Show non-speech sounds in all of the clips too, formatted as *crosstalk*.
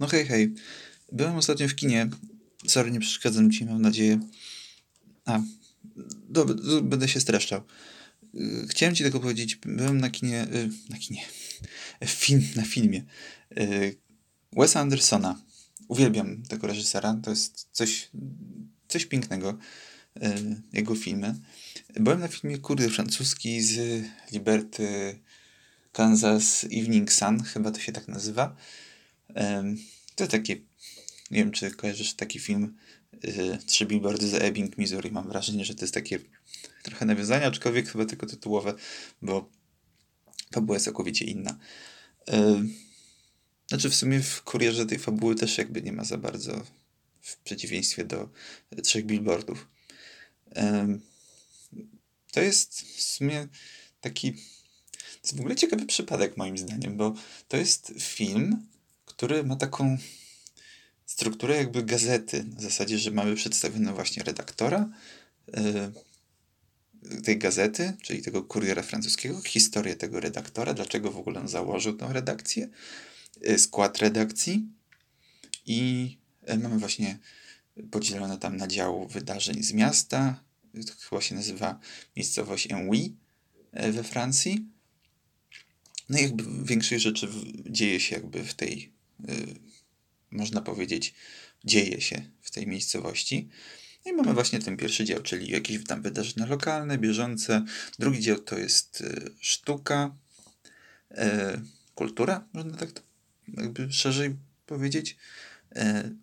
No hej, hej. Byłem ostatnio w kinie. Sorry, nie przeszkadzam ci, mam nadzieję. A, dobra, będę się streszczał. Y, chciałem ci tylko powiedzieć, byłem na kinie, y, na kinie, *laughs* film, na filmie y, Wesa Andersona. Uwielbiam tego reżysera, to jest coś, coś pięknego, jego filmy. Byłem na filmie Kurdy francuski z Liberty Kansas Evening Sun, chyba to się tak nazywa. To takie, nie wiem czy kojarzysz taki film y, Trzy billboardy za Ebbing, Missouri. Mam wrażenie, że to jest takie trochę nawiązanie, aczkolwiek chyba tylko tytułowe, bo fabuła jest całkowicie inna. Znaczy w sumie w kurierze tej fabuły też jakby nie ma za bardzo w przeciwieństwie do Trzech billboardów. To jest w sumie taki to jest w ogóle ciekawy przypadek moim zdaniem, bo to jest film, który ma taką strukturę jakby gazety, na zasadzie, że mamy przedstawionego właśnie redaktora yy, tej gazety, czyli tego kuriera francuskiego, historię tego redaktora, dlaczego w ogóle on założył tę redakcję, yy, skład redakcji i yy, mamy właśnie podzielone tam na dział wydarzeń z miasta, to chyba się nazywa miejscowość Enwy we Francji. No i jakby większość rzeczy dzieje się jakby w tej Y, można powiedzieć, dzieje się w tej miejscowości. I mamy właśnie ten pierwszy dział, czyli jakieś tam wydarzenia lokalne, bieżące. Drugi dział to jest y, sztuka, y, kultura, można tak to jakby szerzej powiedzieć.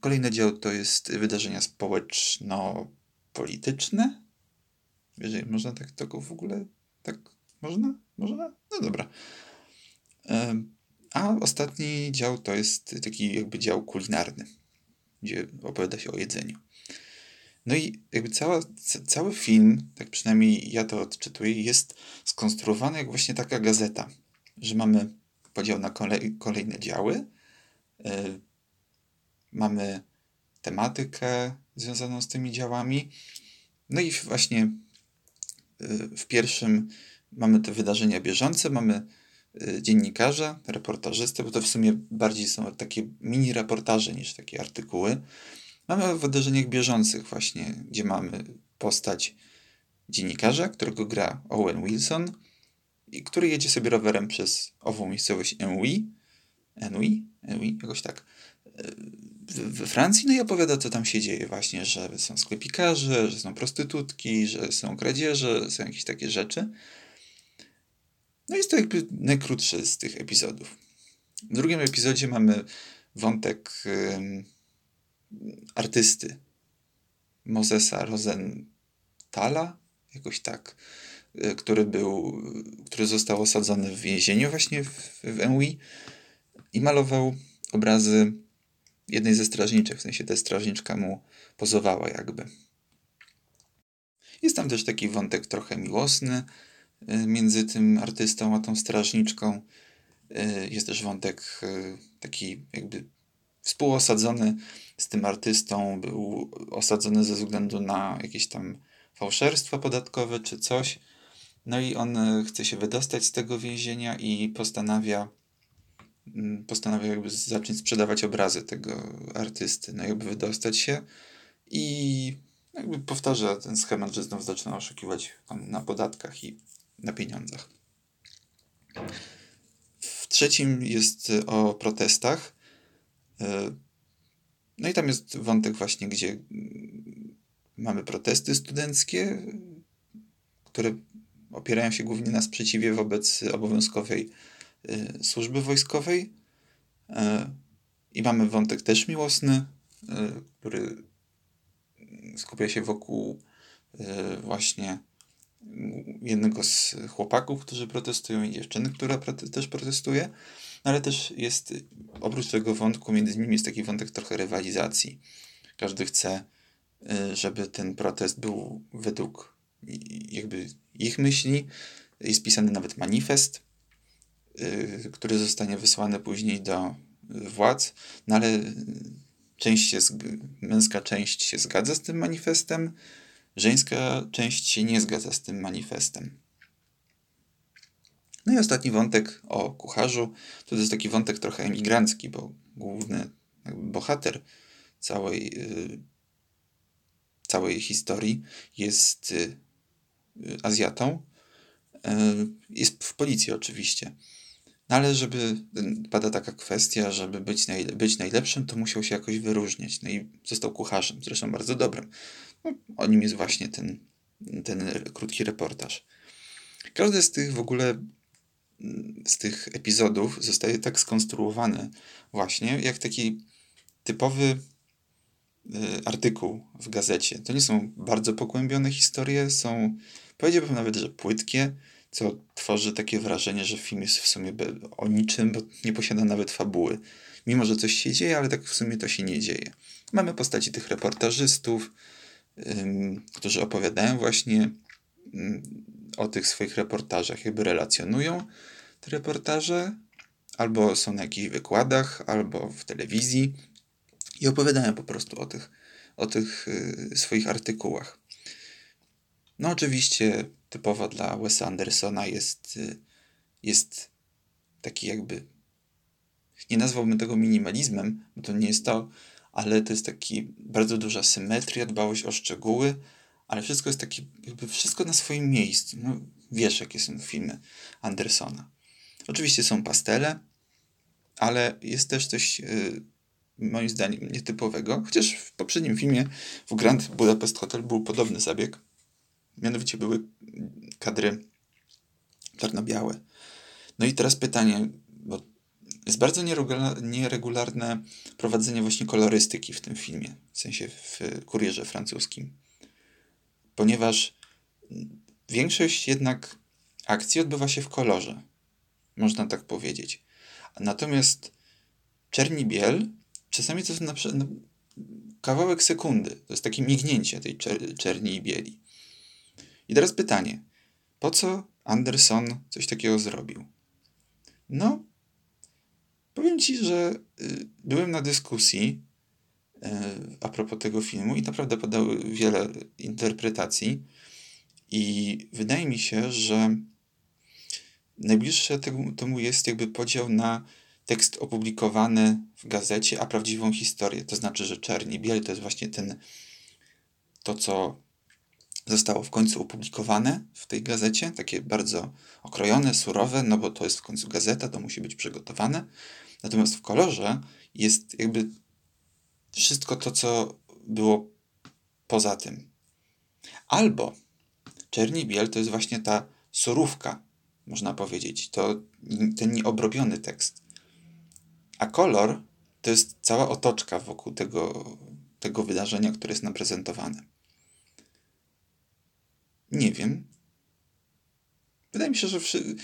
Kolejny dział to jest wydarzenia społeczno-polityczne. Jeżeli można tak to w ogóle, tak można? Można? No dobra. A ostatni dział to jest taki jakby dział kulinarny, gdzie opowiada się o jedzeniu. No i jakby cała, cały film, tak przynajmniej ja to odczytuję, jest skonstruowany jak właśnie taka gazeta, że mamy podział na kolej, kolejne działy, yy, mamy tematykę związaną z tymi działami, no i właśnie yy, w pierwszym mamy te wydarzenia bieżące, mamy dziennikarza, reportażysty, bo to w sumie bardziej są takie mini reportaże niż takie artykuły. Mamy o wydarzeniach bieżących właśnie, gdzie mamy postać dziennikarza, którego gra Owen Wilson, i który jedzie sobie rowerem przez ową miejscowość Enui, Enui, Enui, jakoś tak, we Francji, no i opowiada, co tam się dzieje właśnie, że są sklepikarze, że są prostytutki, że są kradzieże, są jakieś takie rzeczy. No jest to jakby najkrótszy z tych epizodów. W drugim epizodzie mamy wątek artysty Mozesa Rosenthala, jakoś tak, y, który był, który został osadzony w więzieniu właśnie w, w i malował obrazy jednej ze strażniczek, w sensie ta strażniczka mu pozowała jakby. Jest tam też taki wątek trochę miłosny, między tym artystą a tą strażniczką. Y, jest też wątek y, taki jakby współosadzony z tym artystą, był osadzony ze względu na jakieś tam fałszerstwa podatkowe czy coś. No i on chce się wydostać z tego więzienia i postanawia mm, postanawia jakby zacząć sprzedawać obrazy tego artysty, no jakby wydostać się i jakby powtarza ten schemat, że znów zaczyna oszukiwać na podatkach i na pieniądzach. W trzecim jest o protestach. E, no i tam jest wątek właśnie, gdzie mamy protesty studenckie, które opierają się głównie na sprzeciwie wobec obowiązkowej e, służby wojskowej. E, I mamy wątek też miłosny, który skupia się wokół właśnie jednego z chłopaków, którzy protestują i dziewczyny, która też protestuje, ale też jest oprócz tego wątku między nimi jest taki wątek trochę rywalizacji. Każdy chce, y, żeby ten protest był według jakby ich myśli. Jest pisany nawet manifest, y, który zostanie wysłany później do władz, no ale część się, męska część się zgadza z tym manifestem, Żeńska część się nie zgadza z tym manifestem. No i ostatni wątek o kucharzu. To jest taki wątek trochę emigrancki, bo główny bohater całej, całej historii jest Azjatą. Jest w policji oczywiście. No ale żeby, pada taka kwestia, żeby być, być najlepszym, to musiał się jakoś wyróżniać. No i został kucharzem, zresztą bardzo dobrym. O nim jest właśnie ten, ten krótki reportaż. Każdy z tych w ogóle z tych epizodów zostaje tak skonstruowany właśnie jak taki typowy y, artykuł w gazecie. To nie są bardzo pogłębione historie, są powiedziałbym nawet, że płytkie, co tworzy takie wrażenie, że film jest w sumie o niczym, bo nie posiada nawet fabuły. Mimo, że coś się dzieje, ale tak w sumie to się nie dzieje. Mamy postaci tych reportażystów, którzy opowiadają właśnie o tych swoich reportażach, jakby relacjonują te reportaże, albo są na jakichś wykładach, albo w telewizji i opowiadają po prostu o tych, o tych y, swoich artykułach. No oczywiście typowa dla Wesa Andersona jest, y, jest taki jakby, nie nazwałbym tego minimalizmem, bo to nie jest to, ale to jest taki bardzo duża symetria, dbałość o szczegóły, ale wszystko jest takie, jakby wszystko na swoim miejscu. No, wiesz, jakie są filmy Andersona. Oczywiście są pastele, ale jest też coś, yy, moim zdaniem, nietypowego. Chociaż w poprzednim filmie, w Grand Budapest Hotel, był podobny zabieg. Mianowicie były kadry czarno-białe. No i teraz pytanie, bo jest bardzo nieregularne prowadzenie właśnie kolorystyki w tym filmie, w sensie w kurierze francuskim. Ponieważ większość jednak akcji odbywa się w kolorze, można tak powiedzieć. Natomiast czerni biel czasami to jest na przykład no, kawałek sekundy. To jest takie mignięcie tej czer czerni i bieli. I teraz pytanie, po co Anderson coś takiego zrobił? No, powiem ci, że y, byłem na dyskusji y, a propos tego filmu i naprawdę padały wiele interpretacji. I wydaje mi się, że najbliższe temu, jest jakby podział na tekst opublikowany w gazecie, a prawdziwą historię. To znaczy, że czerni biel to jest właśnie ten, to co zostało w końcu opublikowane w tej gazecie, takie bardzo okrojone, surowe, no bo to jest w końcu gazeta, to musi być przygotowane. Natomiast w kolorze jest jakby wszystko to, co było poza tym. Albo czerni biel to jest właśnie ta surówka, można powiedzieć, to ten nieobrobiony tekst. A kolor to jest cała otoczka wokół tego, tego wydarzenia, które jest nam prezentowane. Nie wiem. Wydaje mi się, że wszy...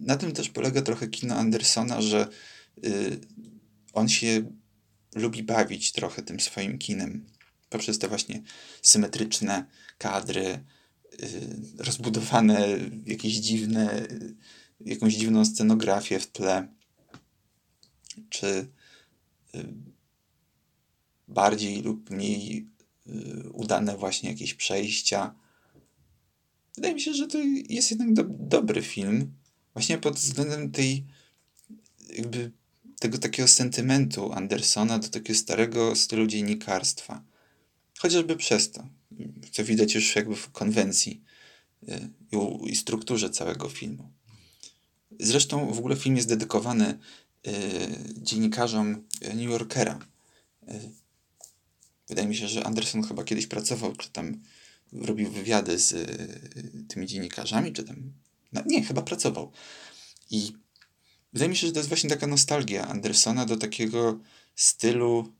na tym też polega trochę kino Andersona, że yy, on się lubi bawić trochę tym swoim kinem. Poprzez te właśnie symetryczne kadry, yy, rozbudowane jakieś dziwne, yy, jakąś dziwną scenografię w tle, czy y, bardziej lub mniej y, udane właśnie jakieś przejścia wydaje mi się, że to jest jednak do, dobry film. Właśnie pod względem tej jakby tego takiego sentymentu Andersona do takiego starego stylu dziennikarstwa. Chociażby przez to, co widać już jakby w konwencji y, i strukturze całego filmu. Zresztą w ogóle film jest dedykowany y, dziennikarzom New Yorkera. Y, wydaje mi się, że Anderson chyba kiedyś pracował, czy tam robił wywiady z y, tymi dziennikarzami, czy tam. No, nie, chyba pracował. I wydaje mi się, że to jest właśnie taka nostalgia Andersona do takiego stylu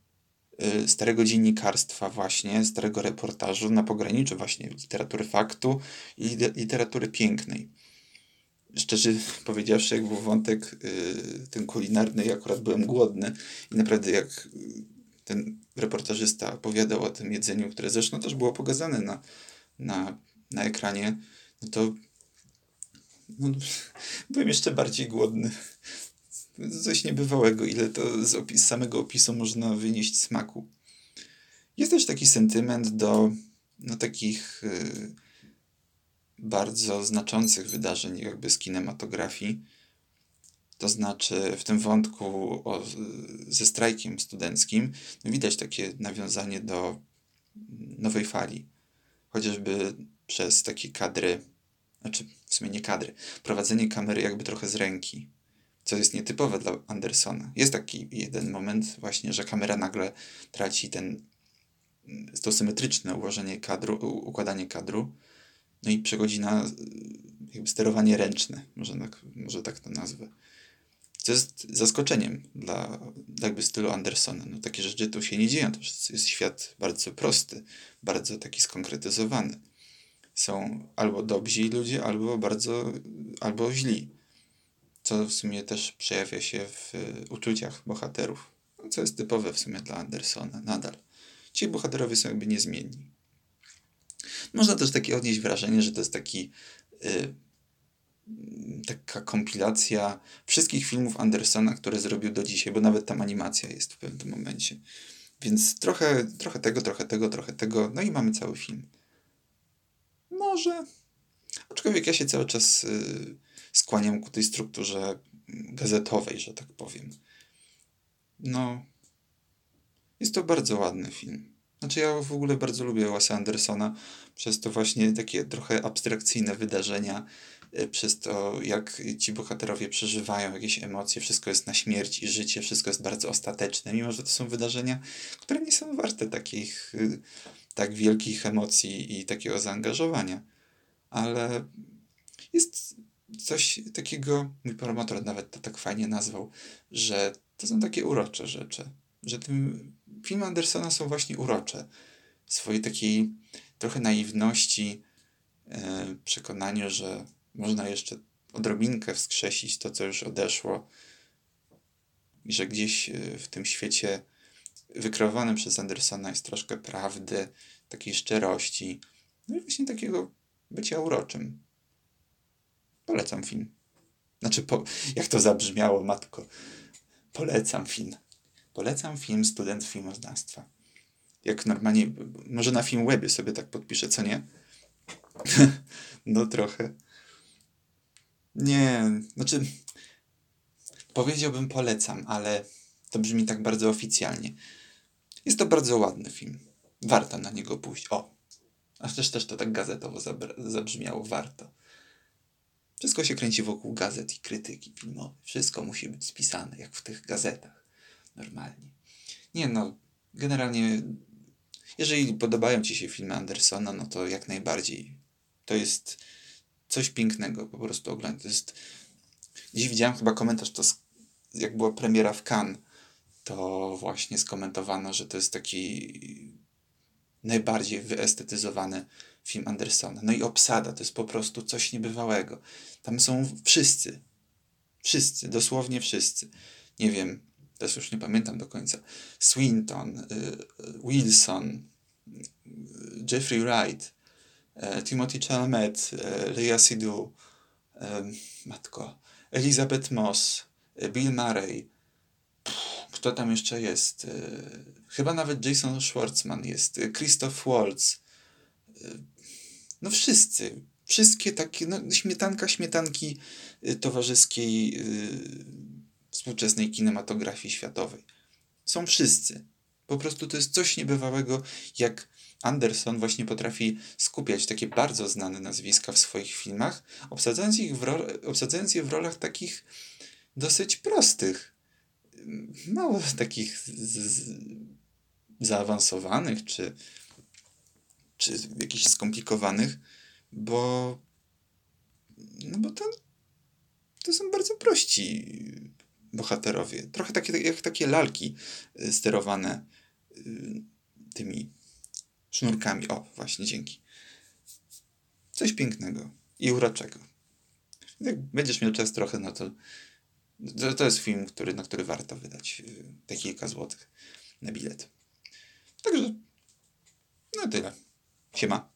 y, starego dziennikarstwa, właśnie, starego reportażu na pograniczu właśnie literatury faktu i literatury pięknej. Szczerze powiedziawszy, jak był wątek y, ten kulinarny, ja akurat byłem głodny i naprawdę jak ten reportażysta opowiadał o tym jedzeniu, które zresztą też było pokazane na, na, na ekranie, no to no, byłem jeszcze bardziej głodny. Coś niebywałego, ile to z opis, samego opisu można wynieść smaku. Jest też taki sentyment do no, takich y, bardzo znaczących wydarzeń jakby z kinematografii. To znaczy w tym wątku o, ze strajkiem studenckim widać takie nawiązanie do nowej fali. Chociażby przez takie kadry, znaczy w sumie nie kadry, prowadzenie kamery jakby trochę z ręki, co jest nietypowe dla Andersona. Jest taki jeden moment właśnie, że kamera nagle traci ten to symetryczne ułożenie kadru, układanie kadru, no i przechodzi na jakby sterowanie ręczne, może tak, może tak to nazwę. Co jest zaskoczeniem dla jakby stylu Andersona. No takie rzeczy tu się nie dzieją, to jest świat bardzo prosty, bardzo taki skonkretyzowany. Są albo dobrzy ludzie, albo bardzo, albo źli. Co w sumie też przejawia się w uczuciach bohaterów, co jest typowe w sumie dla Andersona nadal. Ci bohaterowie są jakby niezmienni. Można też takie odnieść wrażenie, że to jest taki y, taka kompilacja wszystkich filmów Andersona, które zrobił do dzisiaj, bo nawet tam animacja jest w pewnym momencie. Więc trochę, trochę tego, trochę tego, trochę tego, no i mamy cały film. Może. Aczkolwiek ja się cały czas y, skłaniam ku tej strukturze gazetowej, że tak powiem. No, jest to bardzo ładny film. Znaczy ja w ogóle bardzo lubię Wes'a Andersona przez to właśnie takie trochę abstrakcyjne wydarzenia, y, przez to jak ci bohaterowie przeżywają jakieś emocje, wszystko jest na śmierć i życie, wszystko jest bardzo ostateczne, mimo że to są wydarzenia, które nie są warte takich y, tak wielkich emocji i takiego zaangażowania. Ale jest coś takiego, mój promotor nawet to tak fajnie nazwał, że to są takie urocze rzeczy, że tym filmy Andersona są właśnie urocze. W swojej takiej trochę naiwności, e, przekonaniu, że można jeszcze odrobinkę wskrzesić to, co już odeszło i że gdzieś e, w tym świecie wykreowanym przez Andersona jest troszkę prawdy, takiej szczerości, no i właśnie takiego bycia uroczym. Polecam film. Znaczy, po, jak to zabrzmiało, matko. Polecam film. Polecam film Student Filmoznawstwa. Jak normalnie, może na film webie sobie tak podpiszę, co nie? *laughs* no trochę. Nie, znaczy powiedziałbym polecam, ale to brzmi tak bardzo oficjalnie. Jest to bardzo ładny film. Warto na niego pójść. O, a też też to tak gazetowo zabrzmiało. Warto. Wszystko się kręci wokół gazet i krytyki filmowej. Wszystko musi być spisane, jak w tych gazetach normalnie. Nie no, generalnie, jeżeli podobają Ci się filmy Andersona, no to jak najbardziej. To jest coś pięknego po prostu oglądać. To jest... Dziś widziałem chyba komentarz, to jak była premiera w Cannes, to właśnie skomentowano, że to jest taki najbardziej wyestetyzowany film Andersona. No i obsada to jest po prostu coś niebywałego. Tam są wszyscy. Wszyscy, dosłownie wszyscy. Nie wiem, teraz już nie pamiętam do końca, Swinton, y, Wilson, Jeffrey Wright, Timothy Chalamet, Leia Seydoux, matko, Elizabeth Moss, Bill Murray, kto tam jeszcze jest? Chyba nawet Jason Schwartzman jest, Christoph Waltz. No wszyscy. Wszystkie takie, no, śmietanka śmietanki towarzyskiej współczesnej kinematografii światowej. Są wszyscy. Po prostu to jest coś niebywałego, jak Anderson właśnie potrafi skupiać takie bardzo znane nazwiska w swoich filmach, obsadzając, ich w obsadzając je w rolach takich dosyć prostych. Mało takich zaawansowanych czy, czy jakichś skomplikowanych, bo, no bo to, to są bardzo prości bohaterowie. Trochę takie, jak takie lalki y, sterowane y, tymi sznurkami. O, właśnie, dzięki. Coś pięknego i uroczego. Jak będziesz miał czas trochę, no to, to, to jest film, który, na który warto wydać y, te kilka złotych na bilet. Także, no tyle. Siema.